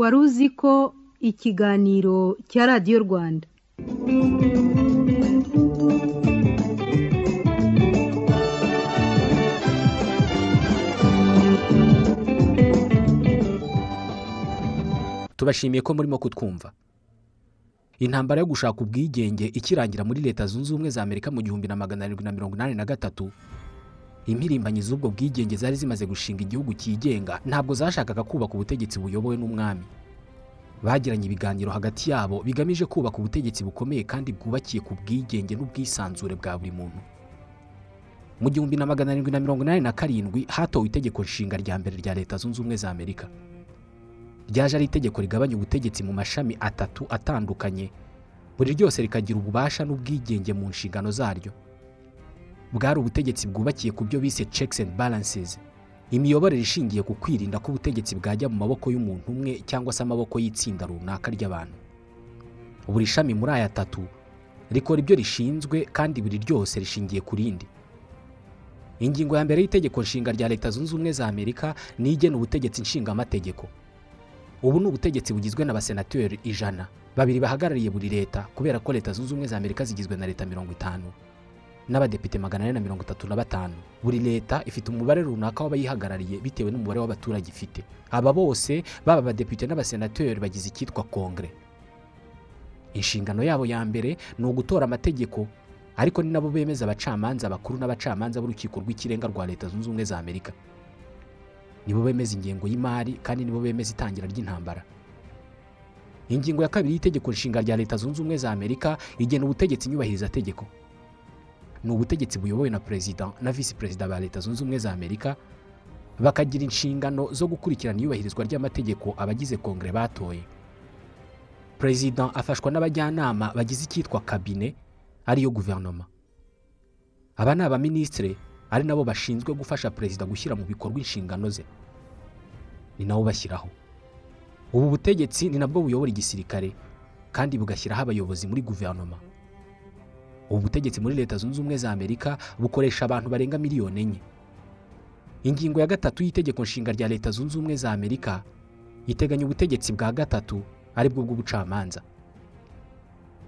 wari uzi ko ikiganiro cya radiyo rwanda? Tubashimiye ko murimo kutwumva. Intambara yo gushaka ubwigenge ikirangira muri leta zunze ubumwe za amerika mu gihumbi na magana arindwi na mirongo inani na gatatu. Impirimbanyi z'ubwo bwigenge zari zimaze gushinga igihugu cyigenga ntabwo zashakaga kubaka ubutegetsi buyobowe n'umwami. Bagiranye ibiganiro hagati yabo bigamije kubaka ubutegetsi bukomeye kandi bwubakiye ku bwigenge n'ubwisanzure bwa buri muntu. Mu gihumbi na magana arindwi na mirongo inani na karindwi hatowe itegeko nshinga rya mbere rya leta zunze ubumwe za amerika. Ryaje ari itegeko rigabanya ubutegetsi mu mashami atatu atandukanye. Buri ryose rikagira ububasha n'ubwigenge mu nshingano zaryo. Bwari ubutegetsi bwubakiye ku byo bise checks and balances. Imiyoborere ishingiye ku kwirinda ko ubutegetsi bwajya mu maboko y'umuntu umwe cyangwa se amaboko y'itsinda runaka ry'abantu. Buri shami muri aya atatu rikora ibyo rishinzwe kandi buri ryose rishingiye ku rindi. Ingingo ya mbere y'itegeko nshinga rya leta zunze ubumwe za amerika ni igena ubutegetsi nshingamategeko ubu ni ubutegetsi bugizwe n'abasenateri ijana. Babiri bahagarariye buri leta kubera ko leta zunze ubumwe za amerika zigizwe na leta mirongo itanu. N'abadepite magana ane na mirongo itatu na batanu. Buri leta ifite umubare runaka w'abayihagarariye bitewe n'umubare w'abaturage ifite. Aba bose baba abadepite n'abasenateri bagize icyitwa kongere inshingano yabo ya mbere ni ugutora amategeko ariko ni nabo bemeza abacamanza bakuru n'abacamanza b'urukiko rw'ikirenga rwa leta zunze ubumwe za amerika. Nibo bemeza ingengo y'imari kandi nibo bemeza itangira ry'intambara. Ingingo ya kabiri y'itegeko nshinga rya leta zunze ubumwe za amerika igena ubutegetsi nyubahirizategeko ni ubutegetsi buyobowe na perezida na visi perezida ba leta zunze ubumwe za amerika bakagira inshingano zo gukurikirana iyubahirizwa ry'amategeko abagize kongere batoye. Perezida afashwa n'abajyanama bagize icyitwa kabine ariyo guverinoma. Aba ni abaminisitire ari nabo bashinzwe gufasha perezida gushyira mu bikorwa inshingano ze. Ni nabo bashyiraho. Ubu butegetsi ni nabwo buyobora igisirikare kandi bugashyiraho abayobozi muri guverinoma. Ubu butegetsi muri leta zunze ubumwe za amerika bukoresha abantu barenga miliyoni enye. Ingingo ya gatatu y'itegeko nshinga rya leta zunze ubumwe za amerika iteganya ubutegetsi bwa gatatu ari bwo bw'ubucamanza.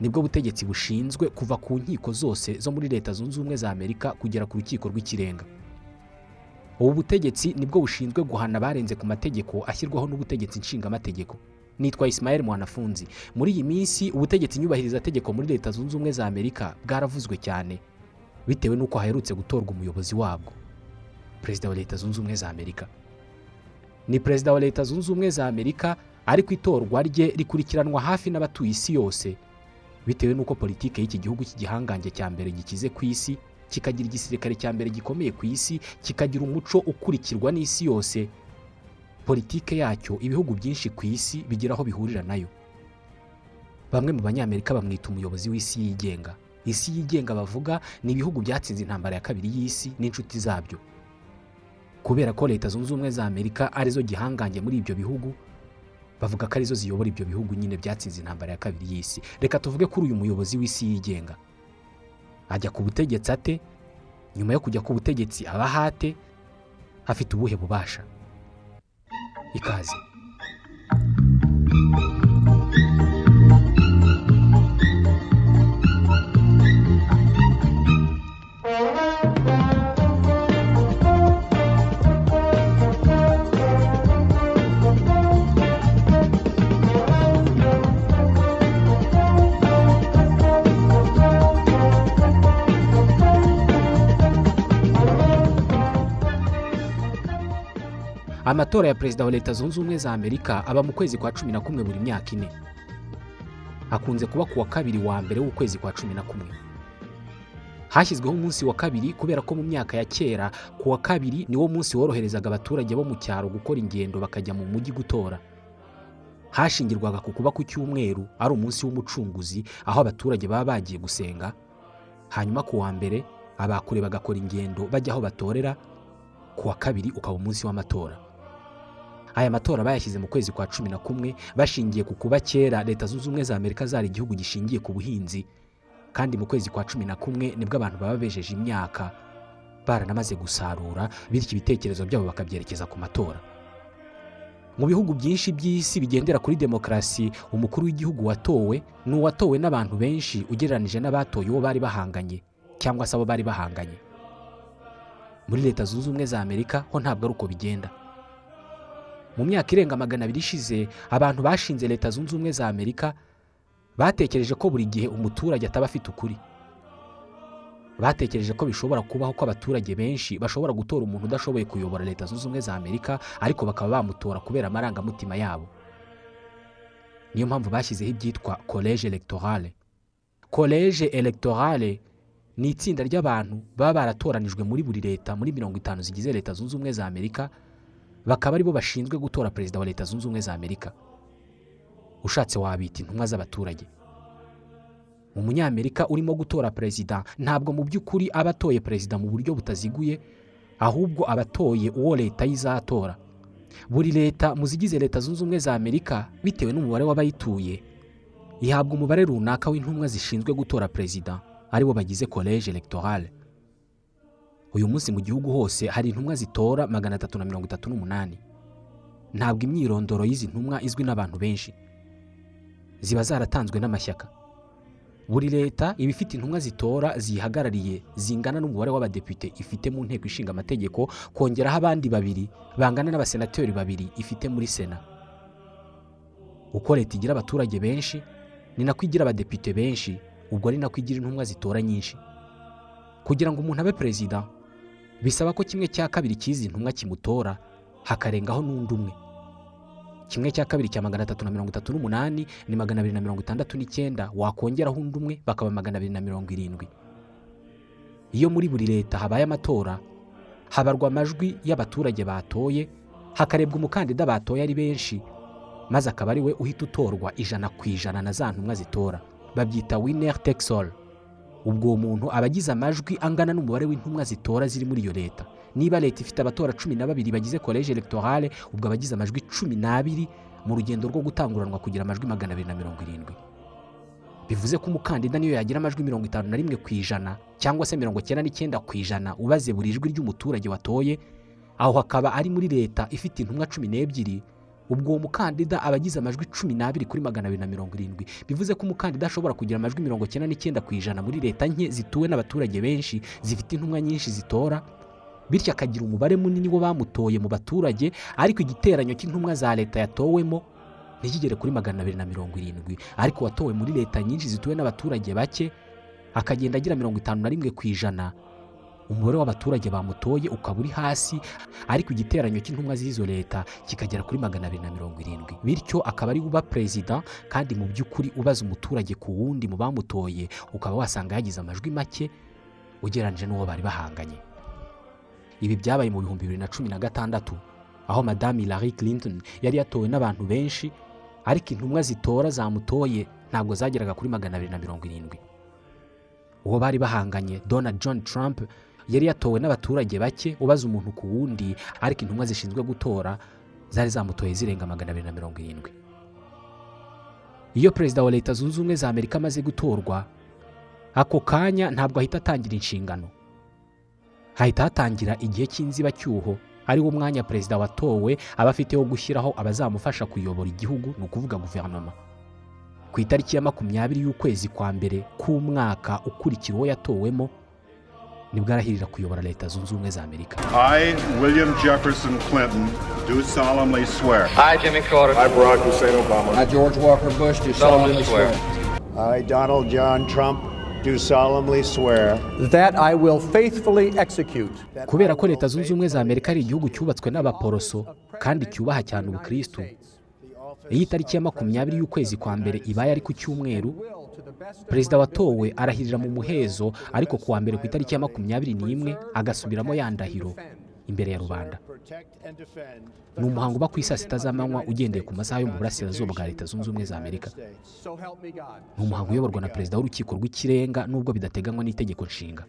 Nibwo butegetsi bushinzwe kuva ku nkiko zose zo muri leta zunze ubumwe za amerika kugera ku rukiko rw'ikirenga. Ubu butegetsi ni bwo bushinzwe guhana abarenze ku mategeko ashyirwaho n'ubutegetsi nshingamategeko. Nitwa Ismael mwanafunzi. Muri iyi minsi ubutegetsi nyubahirizategeko muri leta zunze ubumwe za amerika bwaravuzwe cyane bitewe n'uko haherutse gutorwa umuyobozi wabwo. Perezida wa leta zunze ubumwe za amerika. Ni perezida wa leta zunze ubumwe za amerika ariko itorwa rye rikurikiranwa hafi n'abatuye isi yose. Bitewe n'uko politiki y'iki gihugu cy'igihangange cya mbere gikize ku isi kikagira igisirikare cya mbere gikomeye ku isi kikagira umuco ukurikirwa n'isi yose politiki yacyo ibihugu byinshi ku isi bigira aho bihurira na yo. Bamwe mu banyamerika bamwita umuyobozi w'isi yigenga. Isi yigenga bavuga ni ibihugu byatsinze intambara ya kabiri y'isi n'inshuti zabyo. Kubera ko leta zunze ubumwe za amerika ari zo gihangange muri ibyo bihugu bavuga ko ari zo ziyobora ibyo bihugu nyine byatsinze intambara ya kabiri y'isi. Reka tuvuge kuri uyu muyobozi w'isi yigenga. Ajya ku butegetsi ate? Nyuma yo kujya ku butegetsi aba ahate afite ubuhe bubasha? Ikaze amatora ya perezida wa leta zunze ubumwe za amerika aba mu kwezi kwa cumi na kumwe buri myaka ine. Akunze kuba ku wa kabiri wa mbere w'ukwezi kwa cumi na kumwe. Hashyizweho umunsi wa kabiri kubera ko mu myaka ya kera ku wa kabiri niwo munsi woroherezaga abaturage bo mu cyaro gukora ingendo bakajya mu mujyi gutora. Hashingirwaga ku kuba ku cyumweru ari umunsi w'umucunguzi aho abaturage baba bagiye gusenga. Hanyuma ku wa mbere abakure bagakora ingendo bajya aho batorera ku wa kabiri ukaba umunsi w'amatora. Aya matora bayashyize mu kwezi kwa cumi na kumwe bashingiye ku kuba kera leta zunze ubumwe za amerika zari igihugu gishingiye ku buhinzi. Kandi mu kwezi kwa cumi na kumwe ni bwo abantu baba bejeje imyaka. Baranamaze gusarura bityo ibitekerezo byabo bakabyerekeza ku matora. Mu bihugu byinshi by'isi bigendera kuri demokarasi umukuru w'igihugu watowe ni uwatowe n'abantu benshi ugereranije n'abatoye uwo bari bahanganye cyangwa se abo bari bahanganye. Muri leta zunze ubumwe za amerika ho ntabwo ari uko bigenda. Mu myaka irenga magana abiri ishize abantu bashinze leta zunze ubumwe za amerika batekereje ko buri gihe umuturage ataba afite ukuri. Batekereje ko bishobora kubaho ko abaturage benshi bashobora gutora umuntu udashoboye kuyobora leta zunze ubumwe za amerika ariko bakaba bamutora kubera amarangamutima yabo. Niyo mpamvu bashyizeho ibyitwa koleje elegtorale koleje elegtorale ni itsinda ry'abantu baba baratoranijwe muri buri leta muri mirongo itanu zigize leta zunze ubumwe za amerika bakaba ari bo bashinzwe gutora perezida wa leta zunze ubumwe za amerika. Ushatse wabita intumwa z'abaturage. Umunyamerika urimo gutora perezida ntabwo mu by'ukuri aba atoye perezida mu buryo butaziguye ahubwo aba atoye uwo leta yizatora buri leta mu zigize leta zunze ubumwe za amerika bitewe n'umubare w'abayituye ihabwa umubare runaka w'intumwa zishinzwe gutora perezida ari bo bagize koleje elegtorale uyu munsi mu gihugu hose hari intumwa zitora magana atatu na mirongo itatu n'umunani. Ntabwo imyirondoro y'izi ntumwa izwi n'abantu benshi. Ziba zaratanzwe n'amashyaka. Buri leta iba ifite intumwa zitora ziyihagarariye zingana n'umubare w'abadepite ifite mu nteko ishinga amategeko kongeraho abandi babiri bangana n'abasenateri babiri ifite muri sena. Uko leta igira abaturage benshi ni nako igira abadepite benshi ubwo ari nako igira intumwa zitora nyinshi. Kugira ngo umuntu abe perezida bisaba ko kimwe cya kabiri cy'izi ntumwa kimutora hakarengaho n'undi umwe. Kimwe cya kabiri cya magana atatu na mirongo itatu n'umunani ni magana abiri na mirongo itandatu n'icyenda wakongeraho undi umwe bakaba magana abiri na mirongo irindwi. Iyo muri buri leta habaye amatora habarwa amajwi y'abaturage batoye hakarebwa umukandida batoye ari benshi maze akaba ari we uhita utorwa ijana ku ijana na za ntumwa zitora. Babyita winner takes all. Ubwo uwo muntu aba agize amajwi angana n'umubare w'intumwa zitora ziri muri iyo leta. Niba leta ifite abatora cumi na babiri bagize koleje elegtorale ubwo aba agize amajwi cumi n'abiri mu rugendo rwo gutanguranwa kugira amajwi magana abiri na mirongo irindwi. Bivuze ko umukandida niyo yagira amajwi mirongo itanu na rimwe ku ijana cyangwa se mirongo icyenda n'icyenda ku ijana ubaze buri jwi ry'umuturage watoye aho hakaba ari muri leta ifite intumwa cumi n'ebyiri ubwo uwo mukandida aba agize amajwi cumi n'abiri kuri magana abiri na mirongo irindwi. Bivuze ko umukandida ashobora kugira amajwi mirongo icyenda n'icyenda ku ijana muri leta nke zituwe n'abaturage benshi zifite intumwa nyinshi zitora bityo akagira umubare munini wo bamutoye mu baturage ariko igiteranyo cy'intumwa za leta yatowemo ntikigere kuri magana abiri na mirongo irindwi. Ariko watowe muri leta nyinshi zituwe n'abaturage bake akagenda agira mirongo itanu na rimwe ku ijana. Umubare w'abaturage bamutoye ukaba uri hasi ariko igiteranyo cy'intumwa z'izo leta kikagera kuri magana abiri na mirongo irindwi. Bityo akaba ari uba perezida kandi mu by'ukuri ubaza umuturage ku wundi mu bamutoye ukaba wasanga yagize amajwi make ugereranyije n'uwo bari bahanganye. Ibi byabaye mu bihumbi bibiri na cumi na gatandatu aho madamu Hillary Clinton yari yatowe n'abantu benshi ariko intumwa zitora zamutoye ntabwo zageraga kuri magana abiri na mirongo irindwi. Uwo bari bahanganye Donald John Trump yari yatowe n'abaturage bake ubaza umuntu ku wundi ariko intumwa zishinzwe gutora zari zamutoye zirenga magana abiri na mirongo irindwi. Iyo perezida wa leta zunze ubumwe za amerika amaze gutorwa ako kanya ntabwo ahita atangira inshingano. Hahita hatangira igihe cy'inzibacyuho ari wo mwanya perezida watowe aba afite wo gushyiraho abazamufasha kuyobora igihugu ni ukuvuga guverinoma. Ku itariki ya makumyabiri y'ukwezi kwa mbere k'umwaka ukurikira uwo yatowemo ni bwo arahirira kuyobora leta zunze ubumwe za amerika. I, William Jefferson Clinton, do solemnly swear. I, Jimmy Carter, I, Barack Hussein Obama. I, George Walker Bush, do solemnly swear swear. I, Donald John Trump, do solemnly swear. That I will faithfully execute. Kubera ko leta zunze ubumwe za amerika ari igihugu cyubatswe n'abaporoso kandi cyubaha cyane ubukristu iyo itariki ya makumyabiri y'ukwezi kwa mbere ibaye ari ku cyumweru perezida watowe arahirira mu muhezo ariko ku wa mbere ku itariki ya makumyabiri n'imwe agasubiramo ya ndahiro imbere ya rubanda. Ni umuhango uba ku isaa sita z'amanywa ugendeye ku masaha yo mu burasirazuba bwa leta zunze ubumwe za amerika. Ni umuhango uyoborwa na perezida w'urukiko rw'ikirenga nubwo bidateganywa n'itegeko nshinga.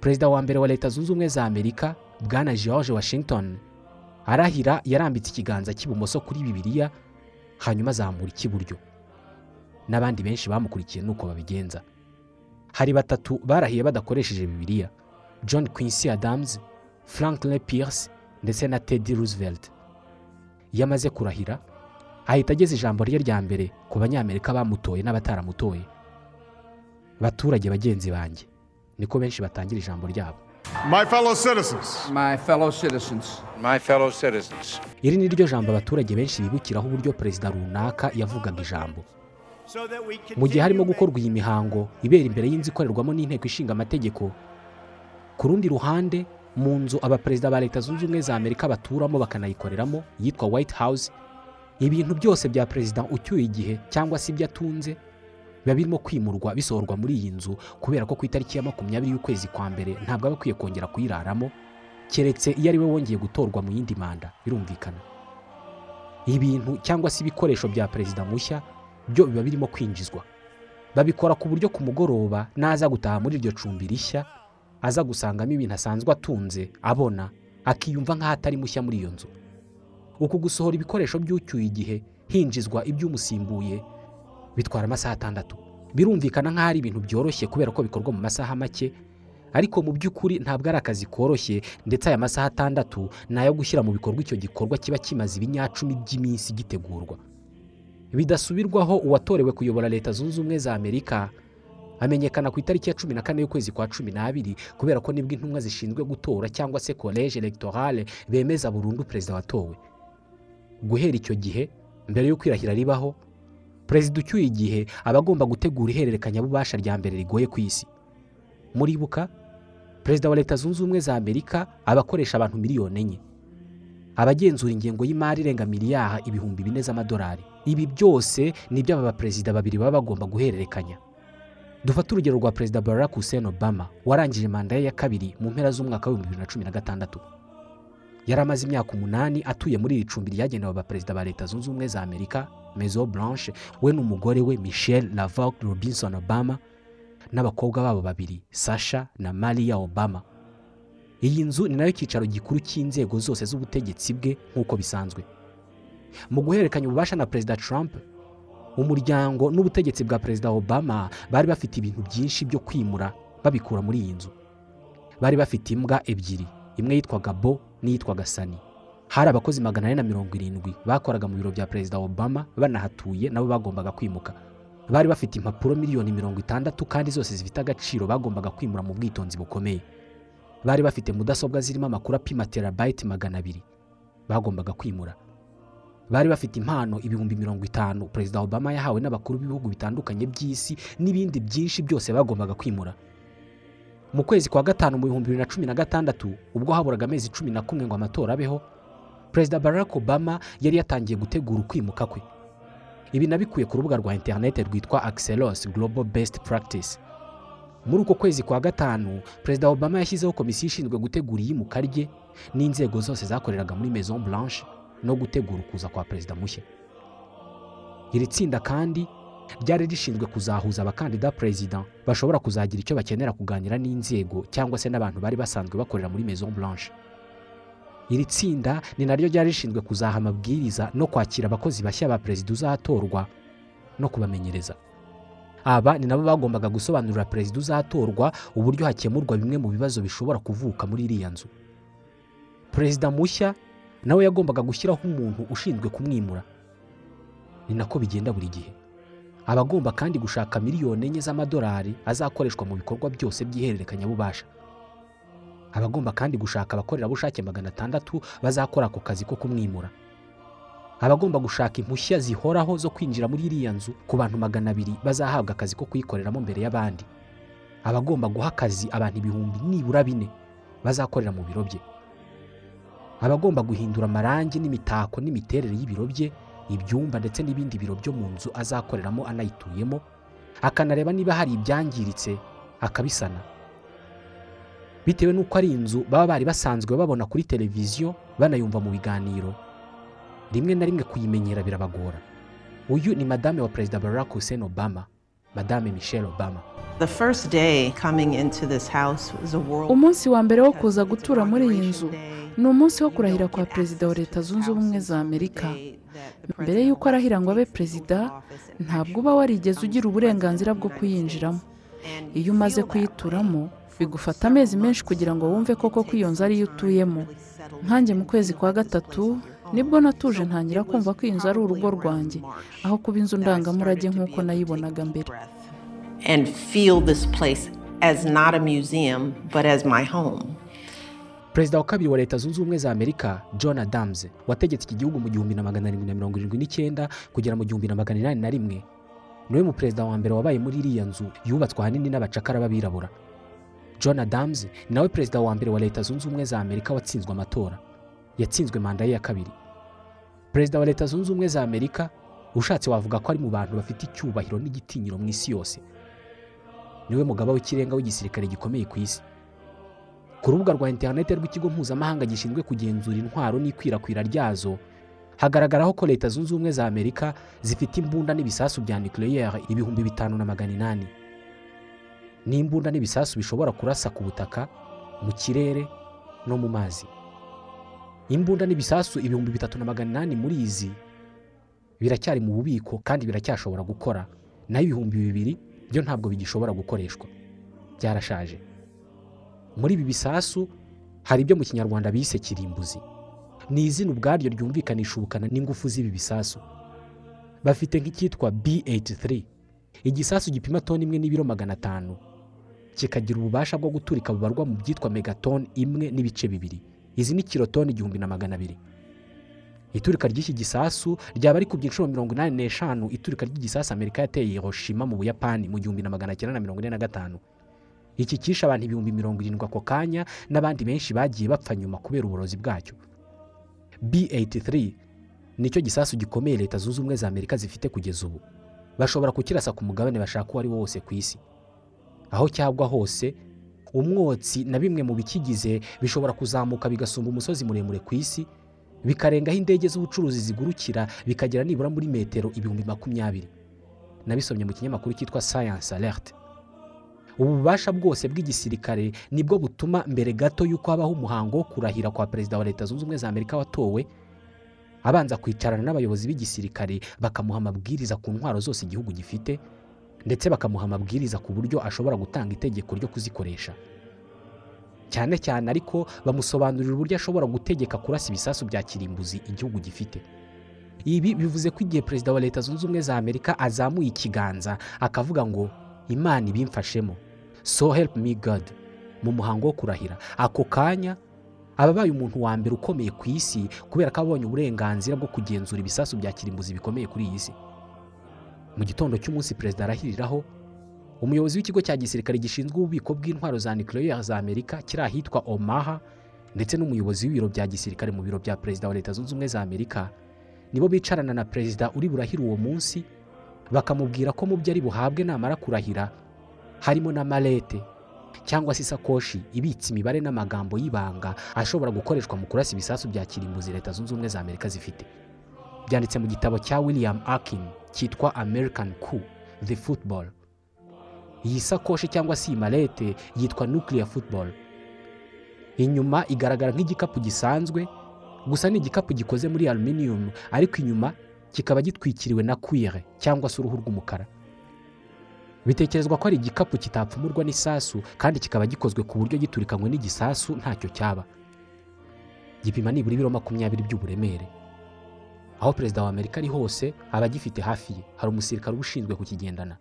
Perezida wa mbere wa leta zunze ubumwe za amerika bwana george washington arahira yarambitse ikiganza cy'ibumoso kuri bibiliya hanyuma azamura icy'iburyo. N'abandi benshi bamukurikiye nuko babigenza. Hari batatu barahiye badakoresheje bibiliya john quincy adams franklin pierce ndetse na teddy roosevelt. Iyo amaze kurahira ahita ageza ijambo rye rya mbere ku banyamerika bamutoye n'abataramutoye. Baturage bagenzi banjye niko benshi batangira ijambo ryabo. My fellow citizens, My fellow citizens, My fellow citizens, iri ni ryo jambo abaturage benshi bibukiraho uburyo perezida runaka yavugaga ijambo. Mu gihe harimo gukorwa iyi mihango ibera imbere y'inzu ikorerwamo n'inteko ishinga amategeko. Ku rundi ruhande mu nzu abaperezida ba leta zunze ubumwe za amerika baturamo bakanayikoreramo yitwa white house ibintu byose bya perezida ucyuye igihe cyangwa se ibyo atunze biba birimo kwimurwa bisohorwa muri iyi nzu kubera ko ku itariki ya makumyabiri y'ukwezi kwa mbere ntabwo aba akwiye kongera kuyiraramo keretse iyo ari we wongeye gutorwa mu yindi manda birumvikana. Ibintu cyangwa se ibikoresho bya perezida mushya byo biba birimo kwinjizwa. Babikora ku buryo ku mugoroba naza gutaha muri iryo cumbi rishya aza gusangamo ibintu asanzwe atunze abona akiyumva nk'aho atari mushya muri iyo nzu. Uku gusohora ibikoresho by'ucyuye igihe hinjizwa iby'umusimbuye bitwara amasaha atandatu. Birumvikana nk'aho ari ibintu byoroshye kubera ko bikorwa mu masaha make ariko mu by'ukuri ntabwo ari akazi koroshye ndetse aya masaha atandatu ni ayo gushyira mu bikorwa icyo gikorwa kiba kimaze ibinyacumi by'iminsi gitegurwa. Bidasubirwaho uwatorewe kuyobora leta zunze ubumwe za amerika. Amenyekana ku itariki ya cumi na kane y'ukwezi kwa cumi n'abiri kubera ko ni bwo intumwa zishinzwe gutora cyangwa se koleje elegtorale bemeza burundu perezida watowe. Guhera icyo gihe mbere y'uko irahira ribaho perezida ucyuye igihe aba agomba gutegura ihererekanyabubasha rya mbere rigoye ku isi. Muribuka perezida wa leta zunze ubumwe za amerika aba akoresha abantu miliyoni enye. Abagenzura ingengo y'imari irenga miliyaha ibihumbi bine z'amadolari. Ibi byose ni ibyo aba baperezida babiri baba bagomba guhererekanya. Dufate urugero rwa perezida barack hussein obama warangije manda ye ya kabiri mu mpera z'umwaka w'ibihumbi bibiri na cumi na gatandatu. Yari amaze imyaka umunani atuye muri iri cumbi ryagenewe abaperezida ba leta zunze ubumwe za amerika mezo blanche we n'umugore we michelle lavok robinson obama n'abakobwa babo babiri sasha na maria obama. Iyi nzu ni na yo cyicaro gikuru cy'inzego zose z'ubutegetsi bwe nk'uko bisanzwe. Mu guhererekanya ububasha na perezida trump. Umuryango n'ubutegetsi bwa perezida obama bari bafite ibintu byinshi byo kwimura babikura muri iyi nzu. Bari bafite imbwa ebyiri imwe yitwaga bo n'iyitwaga sani hari abakozi magana ane na mirongo irindwi bakoraga mu biro bya perezida obama banahatuye nabo bagombaga kwimuka. Bari bafite impapuro miliyoni mirongo itandatu kandi zose zifite agaciro bagombaga kwimura mu bwitonzi bukomeye. Bari bafite mudasobwa zirimo amakuru apima terabayiti magana abiri. Bagombaga kwimura. Bari bafite impano ibihumbi mirongo itanu. Perezida obama yahawe n'abakuru b'ibihugu bitandukanye by'isi n'ibindi byinshi byose bagombaga kwimura. Mu kwezi kwa gatanu mu bihumbi bibiri na cumi na gatandatu ubwo haburaga amezi cumi na kumwe ngo amatora abeho perezida barack obama yari yatangiye gutegura ukwimuka kwe. Ibi nabikuye ku rubuga rwa interineti rwitwa axelos global best practice. Muri uko kwezi kwa gatanu perezida obama yashyizeho komisiyo ishinzwe gutegura iyimuka rye n'inzego zose zakoreraga muri maison blanche. No gutegura ukuza kwa perezida mushya. Iri tsinda kandi ryari rishinzwe kuzahuza abakandida perezida bashobora kuzagira icyo bakenera kuganira n'inzego cyangwa se n'abantu bari basanzwe bakorera muri maison blanche. Iri tsinda ni naryo ryari rishinzwe kuzaha amabwiriza no kwakira abakozi bashya ba perezida uzatorwa no kubamenyereza. Aba ni nabo bagombaga gusobanurira perezida uzatorwa uburyo hakemurwa bimwe mu bibazo bishobora kuvuka muri iriya nzu. Perezida mushya nawe yagombaga gushyiraho umuntu ushinzwe kumwimura. Ni nako bigenda buri gihe. Aba agomba kandi gushaka miliyoni enye z'amadolari azakoreshwa mu bikorwa byose by'ihererekanyabubasha aba agomba kandi gushaka abakorerabushake magana atandatu bazakora ako kazi ko kumwimura. Aba agomba gushaka impushya zihoraho zo kwinjira muri iriya nzu ku bantu magana abiri bazahabwa akazi ko kuyikoreramo mbere y'abandi. Aba agomba guha akazi abantu ibihumbi nibura bine bazakorera mu biro bye. Aba agomba guhindura amarangi n'imitako n'imiterere y'ibiro bye ibyumba ndetse n'ibindi biro byo mu nzu azakoreramo anayituyemo akanareba niba hari ibyangiritse akabisana. Bitewe n'uko ari inzu baba bari basanzwe babona kuri televiziyo banayumva mu biganiro. Rimwe na rimwe kuyimenyera birabagora. Uyu ni madame wa perezida barack hussein obama madame michelle obama. Umunsi wa mbere wo kuza gutura muri iyi nzu ni umunsi wo kurahira kwa perezida wa leta zunze ubumwe za amerika. mbere y'uko arahira ngo abe perezida ntabwo uba warigeze ugira uburenganzira bwo kuyinjiramo. Iyo umaze kuyituramo bigufata amezi menshi kugira ngo wumve koko ko iyo nzu ariyo utuyemo. nkanjye mu kwezi kwa gatatu ni bwo natuje ntangira kumva ko iyi nzu ari urugo rwanjye aho kuba inzu ndangamurage nk'uko nayibonaga mbere. And feel this place as not a museum but as my home. perezida wa kabiri wa leta zunze ubumwe za amerika john adams wategetse iki gihugu mu gihumbi na magana arindwi na mirongo irindwi n'icyenda kugera mu gihumbi na magana inani na rimwe. Niwe mu perezida wa mbere wabaye muri iriya nzu yubatswe ahanini n'abacakara b'abirabura. John adams ni nawe perezida wa mbere wa leta zunze ubumwe za amerika watsinzwe amatora. Yatsinzwe manda ye ya kabiri. Perezida wa leta zunze ubumwe za amerika ushatse wavuga ko ari mu bantu bafite icyubahiro n'igitinyiro mu isi yose. Ni we mugaba w'ikirenga w'igisirikare gikomeye ku isi. Ku rubuga rwa interineti rw'ikigo mpuzamahanga gishinzwe kugenzura intwaro n'ikwirakwira ryazo hagaragaraho ko leta zunze ubumwe za amerika zifite imbunda n'ibisasu bya nucleaire ibihumbi bitanu na magana inani. N'imbunda n'ibisasu bishobora kurasa ku butaka mu kirere no mu mazi. Imbunda n'ibisasu ibihumbi bitatu na magana inani muri izi biracyari mu bubiko kandi biracyashobora gukora. Naho ibihumbi bibiri byo ntabwo bigishobora gukoreshwa. Byarashaje. Muri ibi bisasu hari ibyo mu kinyarwanda bise kirimbuzi. Ni izina ubwaryo ryumvikanisha ubukana n'ingufu z'ibi bisasu. Bafite nk'icyitwa b83 igisasu gipima toni imwe n'ibiro magana atanu. Kikagira ububasha bwo guturika bubarwa mu byitwa megatoni imwe n'ibice bibiri. Izi ni kirotoni igihumbi na magana abiri. Iturika ry'iki gisasu ryaba rikubye inshuro mirongo inani n'eshanu. Iturika ry'igisasu amerika yateye hiroshima mu buyapani mu gihumbi na magana cyenda na mirongo ine na gatanu. Iki kishe abantu ibihumbi mirongo irindwi ako kanya n'abandi benshi bagiye bapfa nyuma kubera uburozi bwacyo. B83 ni cyo gisasu gikomeye leta zunze ubumwe za amerika zifite kugeza ubu. Bashobora kukirasa ku mugabane bashaka uwo ari wo wose ku isi. Aho cyagwa hose umwotsi na bimwe mu bikigize bishobora kuzamuka bigasumba umusozi muremure ku isi bikarengaho indege z'ubucuruzi zigurukira bikagera nibura muri metero ibihumbi makumyabiri. Nabisomye mu kinyamakuru cyitwa science alert. Ubu bubasha bwose bw'igisirikare ni bwo butuma mbere gato y'uko habaho umuhango wo kurahira kwa perezida wa leta zunze ubumwe za amerika watowe abanza kwicarana n'abayobozi b'igisirikare bakamuha amabwiriza ku ntwaro zose igihugu gifite ndetse bakamuha amabwiriza ku buryo ashobora gutanga itegeko ryo kuzikoresha. Cyane cyane ariko bamusobanurira uburyo ashobora gutegeka kurasa ibisasu bya kirimbuzi igihugu gifite. Ibi bivuze ko igihe perezida wa leta zunze ubumwe za amerika azamuye ikiganza akavuga ngo imana ibimfashemo. So help me god. Mu muhango wo kurahira. Ako kanya aba abaye umuntu wa mbere ukomeye ku isi kubera ko abonye uburenganzira bwo kugenzura ibisasu bya kirimbuzi bikomeye kuri iyi si. Mu gitondo cy'umunsi perezida arahiriraho umuyobozi w'ikigo cya gisirikare gishinzwe ububiko bw'intwaro za nucleaire za amerika kiri ahitwa omaha ndetse n'umuyobozi w'ibiro bya gisirikare mu biro bya perezida wa leta zunze ubumwe za amerika nibo bicarana na perezida uri burahire uwo munsi bakamubwira ko mu byo ari buhabwe namara kurahira harimo na malete cyangwa se isakoshi ibitse imibare n'amagambo y'ibanga ashobora gukoreshwa mu kurasa ibisasu bya kirimbuzi leta zunze ubumwe za amerika zifite. Byanditse mu gitabo cya william akin cyitwa american coup the football. Iyi sakoshi cyangwa se iyi yitwa nuclear football. Inyuma igaragara nk'igikapu gisanzwe gusa ni igikapu gikoze muri aluminium ariko inyuma kikaba gitwikiriwe na kwire cyangwa se uruhu rw'umukara. Bitekerezwa ko ari igikapu kitapfumurwa n'isasu kandi kikaba gikozwe ku buryo giturikanywe n'igisasu ntacyo cyaba. Gipima nibura ibiro makumyabiri by'uburemere. Aho perezida wa amerika ari hose aba agifite hafi ye. Hari umusirikare uba ushinzwe kukigendana.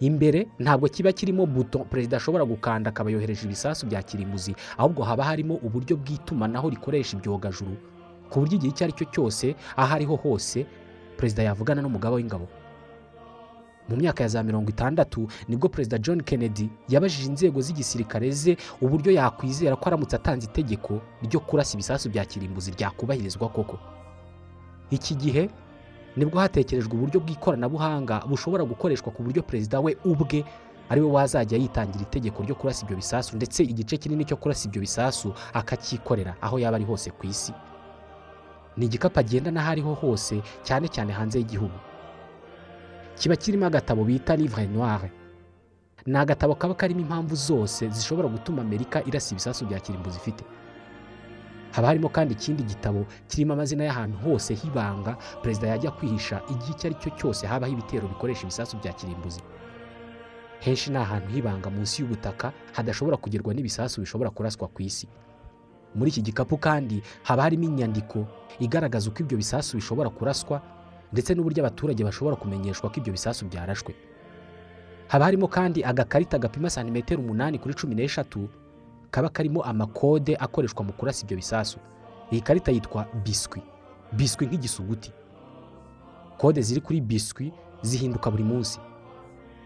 Imbere ntabwo kiba kirimo buto. Perezida ashobora gukanda akaba yohereje ibisasu bya kirimbuzi. Ahubwo haba harimo uburyo bw'itumanaho rikoresha ibyogajuru. Ku buryo igihe icyo ari cyo cyose aho ariho hose perezida yavugana n'umugaba w'ingabo. Mu myaka ya za mirongo itandatu ni bwo perezida john kennedy yabajije inzego z'igisirikare ze uburyo yakwizera ko aramutse atanze itegeko ryo kurasa ibisasu bya kirimbuzi ryakubahirizwa koko. Iki gihe ni bwo hatekerejwe uburyo bw'ikoranabuhanga bushobora gukoreshwa ku buryo perezida we ubwe ari we wazajya yitangira itegeko ryo kurasa ibyo bisasu ndetse igice kinini cyo kurasa ibyo bisasu akacyikorera aho yaba ari hose ku isi. Ni igikapu agenda n'aho ariho hose cyane cyane hanze y'igihugu. Kiba kirimo agatabo bita livre noire ni agatabo kaba karimo impamvu zose zishobora gutuma amerika irasa ibisasu bya kirimbuzi ifite. Haba harimo kandi ikindi gitabo kirimo amazina y'ahantu hose h'ibanga perezida yajya kwihisha igihe icyo ari cyo cyose habaho ibitero bikoresha ibisasu bya kirimbuzi. Henshi ni ahantu h'ibanga munsi y'ubutaka hadashobora kugerwa n'ibisasu bishobora kuraswa ku isi. Muri iki gikapu kandi haba harimo inyandiko igaragaza uko ibyo bisasu bishobora kuraswa ndetse n'uburyo abaturage bashobora kumenyeshwa ko ibyo bisasu byarashwe. Haba harimo kandi agakarita gapima santimetero umunani kuri cumi n'eshatu kaba karimo amakode akoreshwa mu kurasa ibyo bisasu. Iyi karita yitwa biswi. Biswi nk'igisuguti. Kode ziri kuri biswi zihinduka buri munsi.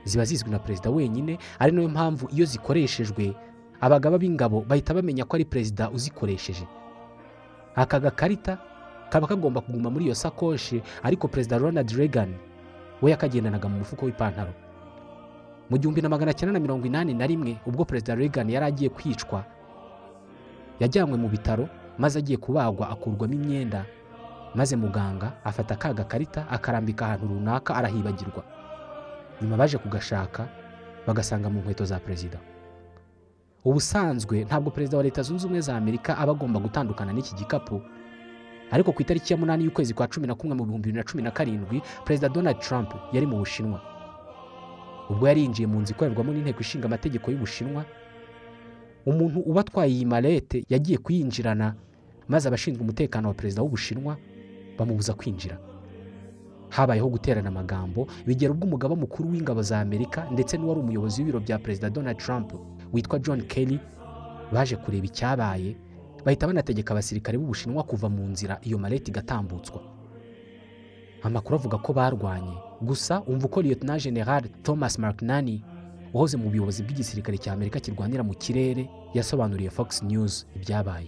Ziba zizwi na perezida wenyine ari na yo mpamvu iyo zikoreshejwe abagaba b'ingabo bahita bamenya ko ari perezida uzikoresheje. Aka gakarita kaba kagomba kuguma muri iyo sakoshi ariko perezida ronald reagan we yakagendanaga mu mufuko w'ipantaro. Mu gihumbi na magana cyenda na mirongo inani na rimwe ubwo perezida reagan yari agiye kwicwa. Yajyanywe mu bitaro maze agiye kubagwa akurwamo imyenda. Maze muganga afata ka gakarita akarambika ahantu runaka arahibagirwa. Nyuma baje kugashaka bagasanga mu nkweto za perezida. Ubusanzwe ntabwo perezida wa leta zunze ubumwe za amerika aba agomba gutandukana n'iki gikapu. Ariko ku itariki ya munani y'ukwezi kwa cumi na kumwe mu bihumbi bibiri na cumi na karindwi perezida donald trump yari mu bushinwa. Ubwo yari yinjiye mu nzu ikorerwamo n'inteko ishinga amategeko y'ubushinwa umuntu uba atwaye iyi malete yagiye kuyinjirana maze abashinzwe umutekano wa perezida w'ubushinwa bamubuza kwinjira. Habayeho guterana amagambo bigera ubwo umugaba mukuru w'ingabo za amerika ndetse n'uwari umuyobozi w'ibiro bya perezida donald trump witwa john kelly baje kureba icyabaye bahita banategeka abasirikare b'ubushinwa kuva mu nzira iyo malete igatambutswa. Amakuru avuga ko barwanye. Gusa umva uko lieutenant general thomas markinani uhoze mu buyobozi bw'igisirikare cya amerika kirwanira mu kirere yasobanuriye fox news ibyabaye.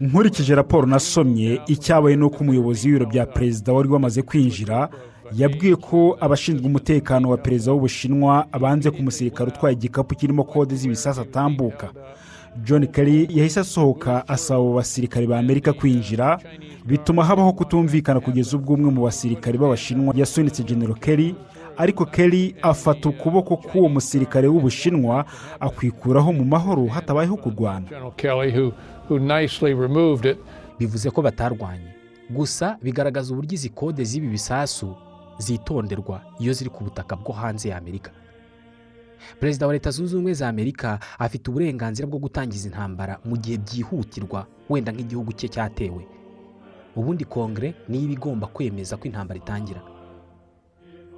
Nkurikije raporo nasomye icyabaye ni uko umuyobozi w'ibiro bya perezida wari wamaze kwinjira yabwiye ko abashinzwe umutekano wa perezida w'ubushinwa banze ku musirikare utwaye igikapu kirimo kode z'ibisasu atambuka. John Kerry yahise asohoka asaba abo basirikare ba amerika kwinjira bituma habaho kutumvikana kugeza ubwo umwe mu basirikare b'abashinwa yasunitse genero Kerry ariko Kerry afata ukuboko k'uwo musirikare w'ubushinwa akwikuraho mu mahoro hatabayeho kurwana. Bivuze ko batarwanye. Gusa bigaragaza uburyo izi kode z'ibi bisasu zitonderwa iyo ziri ku butaka bwo hanze ya amerika. Perezida wa leta zunze ubumwe za amerika afite uburenganzira bwo gutangiza intambara mu gihe byihutirwa wenda nk'igihugu cye cyatewe. Ubundi kongere niyo iba igomba kwemeza ko intambara itangira.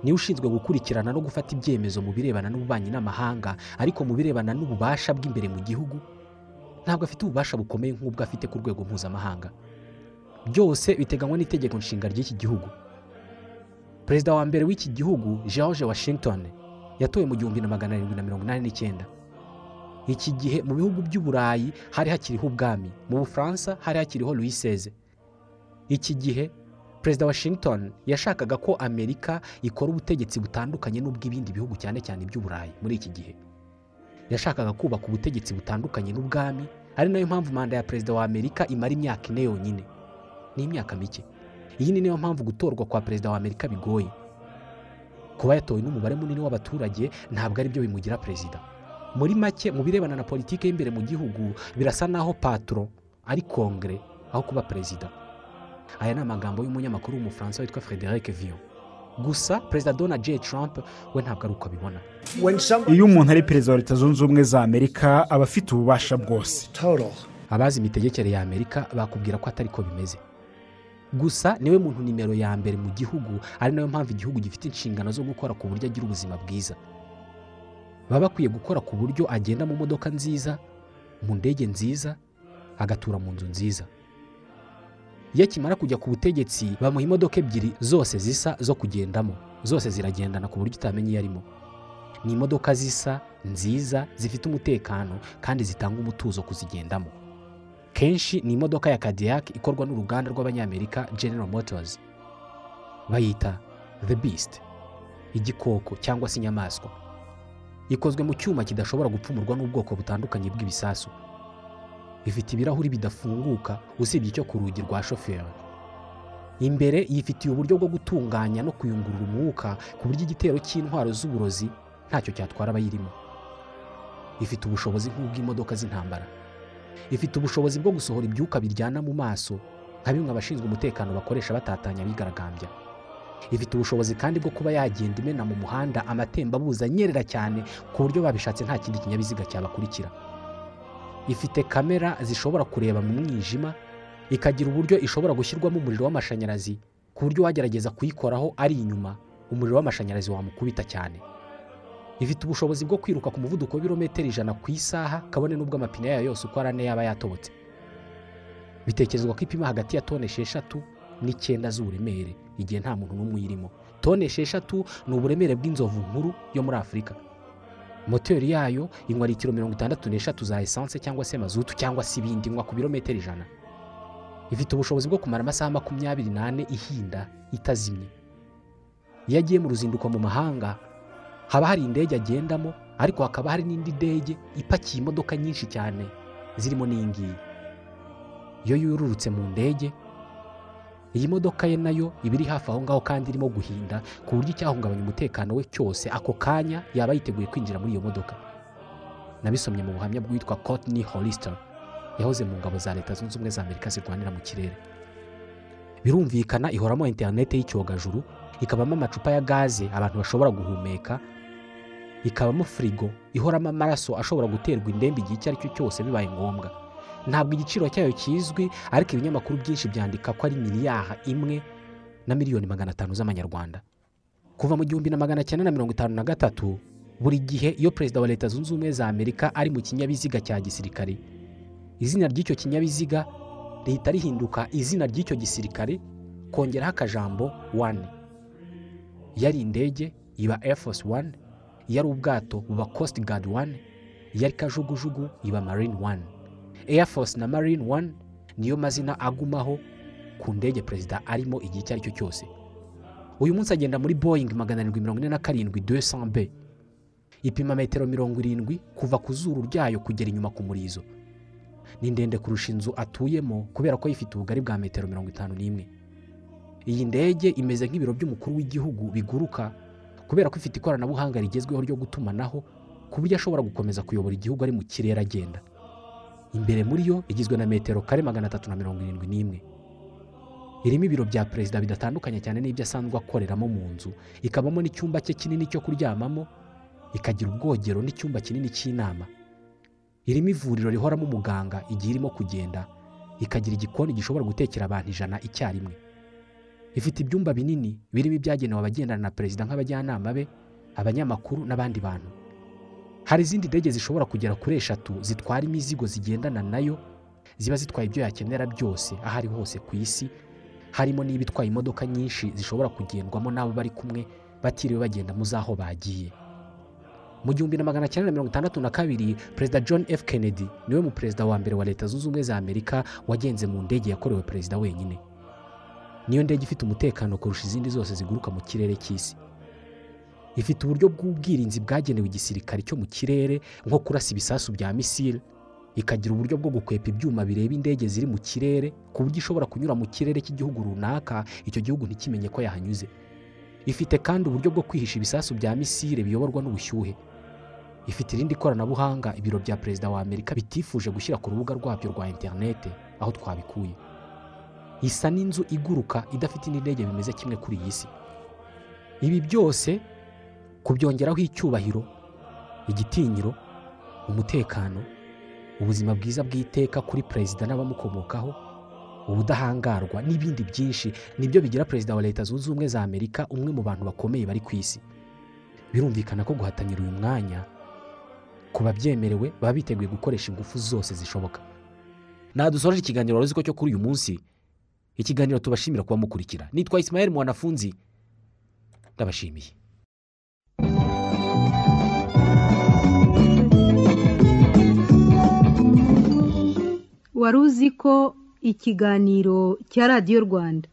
Niwe ushinzwe gukurikirana no gufata ibyemezo mu birebana n'ububanyi n'amahanga ariko mu birebana n'ububasha bw'imbere mu gihugu ntabwo afite ububasha bukomeye nk'ubwo afite ku rwego mpuzamahanga. Byose biteganywa n'itegeko nshinga ry'iki gihugu. Perezida wa mbere w'iki gihugu george washington yatowe mu gihumbi na magana arindwi na mirongo inani n'icyenda. Iki gihe mu bihugu by'uburayi hari hakiriho ubwami mu bufaransa hari hakiriho louis iki gihe perezida washington yashakaga ko amerika ikora ubutegetsi butandukanye n'ubw'ibindi bihugu cyane cyane iby'uburayi muri iki gihe. Yashakaga kubaka ubutegetsi butandukanye n'ubwami ari na yo mpamvu manda ya perezida wa amerika imara imyaka ine yonyine. Ni imyaka mike. Iyi ni na yo mpamvu gutorwa kwa perezida wa amerika bigoye. Kuba yatowe n'umubare munini w'abaturage ntabwo ari byo bimugira perezida. Muri make mu birebana na politiki y'imbere mu gihugu birasa naho patro ari kongere aho kuba perezida. Aya ni amagambo y'umunyamakuru w'umufaransa witwa frederic vion gusa perezida donald j. Trump we ntabwo ari uko abibona. Iyo umuntu ari perezida wa leta zunze ubumwe za amerika aba afite ububasha bwose. Abazi imitegekere ya amerika bakubwira ko atari ko bimeze. Gusa ni we muntu nimero ya mbere mu gihugu ari na yo mpamvu igihugu gifite inshingano zo gukora ku buryo agira ubuzima bwiza. Baba bakwiye gukora ku buryo agenda mu modoka nziza mu ndege nziza agatura mu nzu nziza. Iyo akimara kujya ku butegetsi bamuha imodoka ebyiri zose zisa zo kugendamo. Zose ziragendana ku buryo utamenya iyo arimo. Ni imodoka zisa nziza zifite umutekano kandi zitanga umutuzo kuzigendamo kenshi ni imodoka ya Cadillac ikorwa n'uruganda rw'abanyamerika General Motors bayita the beast igikoko cyangwa se inyamaswa. Ikozwe mu cyuma kidashobora gupfumurwa n'ubwoko butandukanye bw'ibisasu. Ifite ibirahuri bidafunguka usibye icyo ku rugi rwa shoferi. Imbere yifitiye uburyo bwo gutunganya no kuyungurura umwuka ku buryo igitero cy'intwaro z'uburozi ntacyo cyatwara abayirimo. Ifite ubushobozi nk'ubw'imodoka z'intambara. Ifite ubushobozi bwo gusohora ibyuka biryana mu maso nka bimwe abashinzwe umutekano bakoresha batatanya abigaragambya. Ifite ubushobozi kandi bwo kuba yagenda imena mu muhanda amatembabuzi anyerera cyane ku buryo babishatse nta kindi kinyabiziga cyabakurikira. Ifite kamera zishobora kureba mu mwijima ikagira uburyo ishobora gushyirwamo umuriro w'amashanyarazi ku buryo wagerageza kuyikoraho ari inyuma umuriro w'amashanyarazi wamukubita cyane. Ifite ubushobozi bwo kwiruka ku muvuduko w'ibirometero ijana ku isaha kabone n'ubwo amapine yayo yose uko ari ane yaba yatobotse bitekerezwa ko ipima hagati ya toni esheshatu n'icyenda z'uburemere igihe nta muntu n'umwe uyirimo. Toni esheshatu ni uburemere bw'inzovu nkuru yo muri afurika moteri yayo inywa litiro mirongo itandatu n'eshatu za esanse cyangwa se mazutu cyangwa se ibindi inywa ku birometero ijana. Ifite ubushobozi bwo kumara amasaha makumyabiri n'ane ihinda itazimye. Iyo agiye mu ruzinduko mu mahanga haba hari indege agendamo ariko hakaba hari n'indi ndege ipakiye imodoka nyinshi cyane zirimo n'iyi ngiyi iyo yururutse mu ndege iyi modoka ye na yo iba iri hafi aho ngaho kandi irimo guhinda ku buryo icyahungabanya umutekano we cyose ako kanya yaba yiteguye kwinjira muri iyo modoka. Nabisomye mu buhamya bw'uwitwa Courtney Hollister yahoze mu ngabo za leta zunze ubumwe za amerika zirwanira mu kirere. Birumvikana ihoramo interinete y'icyogajuru ikabamo amacupa ya gaze abantu bashobora guhumeka ikabamo firigo ihoramo amaraso ashobora guterwa indembe igihe icyo ari cyo cyose bibaye ngombwa. Ntabwo igiciro cyayo kizwi ariko ibinyamakuru byinshi byandika ko ari miliyaha imwe na miliyoni magana atanu z'amanyarwanda. Kuva mu gihumbi na magana cyenda na mirongo itanu na gatatu buri gihe iyo perezida wa leta zunze ubumwe za amerika ari mu kinyabiziga cya gisirikare. Izina ry'icyo kinyabiziga rihita rihinduka izina ry'icyo gisirikare kongeraho akajambo wani iyo ari indege iba force wani iyo ari ubwato buba coast guard wani iyo ari kajugujugu iba marine wani air force na marine one niyo mazina agumaho ku ndege perezida arimo igihe icyo ari cyo cyose. Uyu munsi agenda muri boyingi magana arindwi mirongo ine na karindwi de b. Ipima metero mirongo irindwi kuva ku zuru ryayo kugera inyuma ku murizo. Ni ndende kurusha inzu atuyemo kubera ko ifite ubugari bwa metero mirongo itanu n'imwe. Iyi ndege imeze nk'ibiro by'umukuru w'igihugu biguruka kubera ko ifite ikoranabuhanga rigezweho ryo gutumanaho ku buryo ashobora gukomeza kuyobora igihugu ari mu kirere agenda. Imbere muri yo igizwe na metero kare magana atatu na mirongo irindwi n'imwe. Irimo ibiro bya perezida bidatandukanye cyane n'ibyo asanzwe akoreramo mu nzu ikabamo n'icyumba cye kinini cyo kuryamamo ikagira ubwogero n'icyumba kinini cy'inama. Irimo ivuriro rihoramo umuganga igihe irimo kugenda ikagira igikoni gishobora gutekera abantu ijana icyarimwe. Ifite ibyumba binini birimo ibyagenewe abagendana na perezida nk'abajyanama be abanyamakuru n'abandi bantu. Hari izindi ndege zishobora kugera kuri eshatu zitwara imizigo zigendana na yo ziba zitwaye ibyo yakenera byose aho ari hose ku isi. Harimo n'ibitwaye imodoka nyinshi zishobora kugendwamo n'abo bari kumwe batiriwe bagenda mu z'aho bagiye. Mu gihumbi na magana cyenda mirongo itandatu na kabiri perezida john f. Kennedy ni we mu perezida wa mbere wa leta zunze ubumwe za amerika wagenze mu ndege yakorewe perezida wenyine. Niyo ndege ifite umutekano kurusha izindi zose ziguruka mu kirere cy'isi. Ifite uburyo bw'ubwirinzi bwagenewe igisirikare cyo mu kirere nko kurasa ibisasu bya misile ikagira uburyo bwo gukwepa ibyuma bireba indege ziri mu kirere ku buryo ishobora kunyura mu kirere cy'igihugu runaka icyo gihugu ntikimenye ko yahanyuze. Ifite kandi uburyo bwo kwihisha ibisasu bya misile biyoborwa n'ubushyuhe. Ifite irindi koranabuhanga ibiro bya perezida wa amerika bitifuje gushyira ku rubuga rwabyo rwa interinete aho twabikuye. Isa n'inzu iguruka idafite indi ndege bimeze kimwe kuri iyi si. Ibi byose kubyongeraho icyubahiro igitinyiro umutekano ubuzima bwiza bw'iteka kuri perezida n'abamukomokaho ubudahangarwa n'ibindi byinshi ni byo bigira perezida wa leta zunze ubumwe za amerika umwe mu bantu bakomeye bari ku isi. Birumvikana ko guhatanira uyu mwanya ku babyemerewe baba biteguye gukoresha ingufu zose zishoboka. Nadusoje ikiganiro wari uzi ko cyo kuri uyu munsi ikiganiro tubashimira kuba mukurikira. Nitwa isimayeli mwanafunzi. Ndabashimiye. Wari uzi ko ikiganiro cya radiyo rwanda.